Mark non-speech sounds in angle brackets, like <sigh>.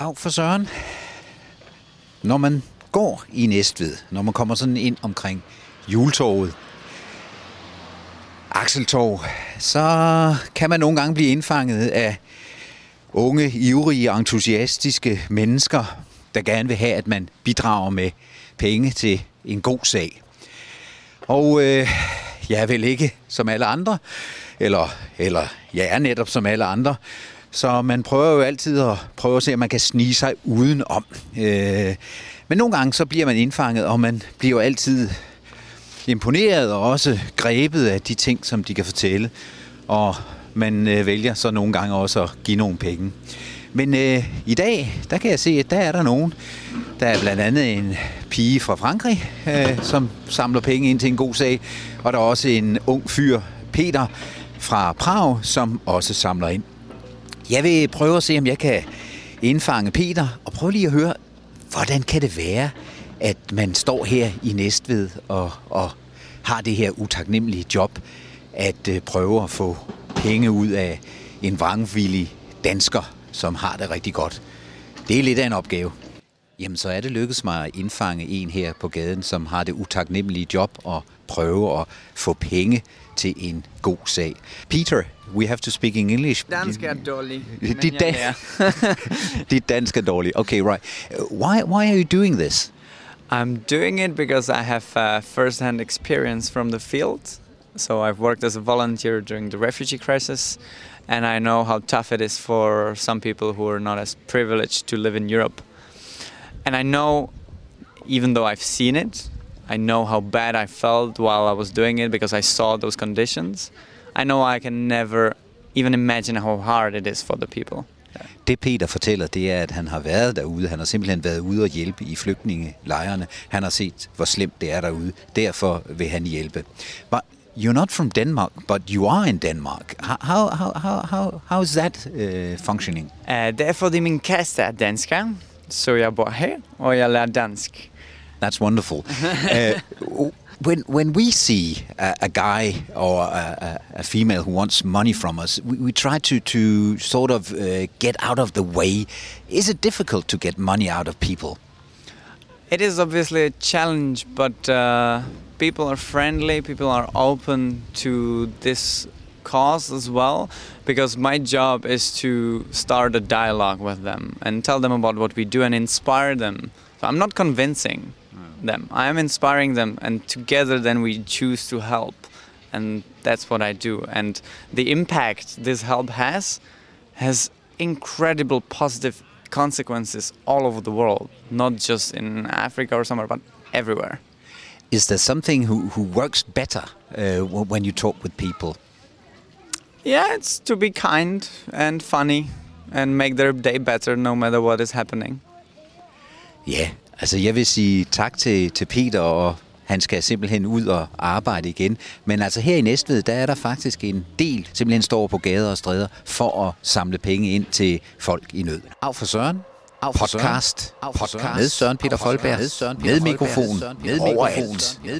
Af for Søren. Når man går i Næstved, når man kommer sådan ind omkring juletorvet, Akseltorv, så kan man nogle gange blive indfanget af unge, ivrige, entusiastiske mennesker, der gerne vil have, at man bidrager med penge til en god sag. Og øh, jeg er vel ikke som alle andre, eller, eller jeg er netop som alle andre, så man prøver jo altid at prøve at se, om man kan snige sig udenom. Øh, men nogle gange så bliver man indfanget, og man bliver altid imponeret og også grebet af de ting, som de kan fortælle. Og man øh, vælger så nogle gange også at give nogle penge. Men øh, i dag, der kan jeg se, at der er der nogen. Der er blandt andet en pige fra Frankrig, øh, som samler penge ind til en god sag. Og der er også en ung fyr, Peter, fra Prag, som også samler ind. Jeg vil prøve at se, om jeg kan indfange Peter, og prøve lige at høre, hvordan kan det være, at man står her i Næstved og, og har det her utaknemmelige job, at øh, prøve at få penge ud af en vrangvillig dansker, som har det rigtig godt. Det er lidt af en opgave. Jamen, så er det lykkedes mig at indfange en her på gaden, som har det utaknemmelige job og prøve at få penge til en god sag. Peter, we have to speak in English. Dansk er dårlig. <laughs> Dit, dan- <laughs> Dit dansk er dårligt. Okay, right. Why, why are you doing this? I'm doing it because I have uh, first-hand experience from the field. So I've worked as a volunteer during the refugee crisis, and I know how tough it is for some people who are not as privileged to live in Europe. And I know, even though I've seen it, I know how bad I felt while I was doing it because I saw those conditions. I know I can never even imagine how hard it is for the people. Det Peter fortæller, det er, at han har været derude. Han har simpelthen været ude og hjælpe i flygtningelejrene. Han har set, hvor slemt det er derude. Derfor vil han hjælpe. But you're not from Denmark, but you are in Denmark. How, how, how, how, how is that uh, functioning? Uh, det er fordi min kæreste er dansker, så jeg bor her, og jeg lærer dansk. That's wonderful. <laughs> uh, when when we see a, a guy or a, a, female who wants money from us, we, we try to to sort of uh, get out of the way. Is it difficult to get money out of people? It is obviously a challenge, but uh, people are friendly. People are open to this cause as well because my job is to start a dialogue with them and tell them about what we do and inspire them. So I'm not convincing them. I am inspiring them, and together then we choose to help, and that's what I do. And the impact this help has has incredible positive consequences all over the world, not just in Africa or somewhere, but everywhere. Is there something who, who works better uh, when you talk with people? Yeah, it's to be kind and funny and make their day better no matter what is happening. Ja, altså jeg vil sige tak til, til Peter, og han skal simpelthen ud og arbejde igen. Men altså her i Næstved, der er der faktisk en del, simpelthen står på gader og stræder, for at samle penge ind til folk i nød. Af for Søren, Af podcast, podcast, podcast med Søren Peter Folberg, med, mikrofon, med mikrofon.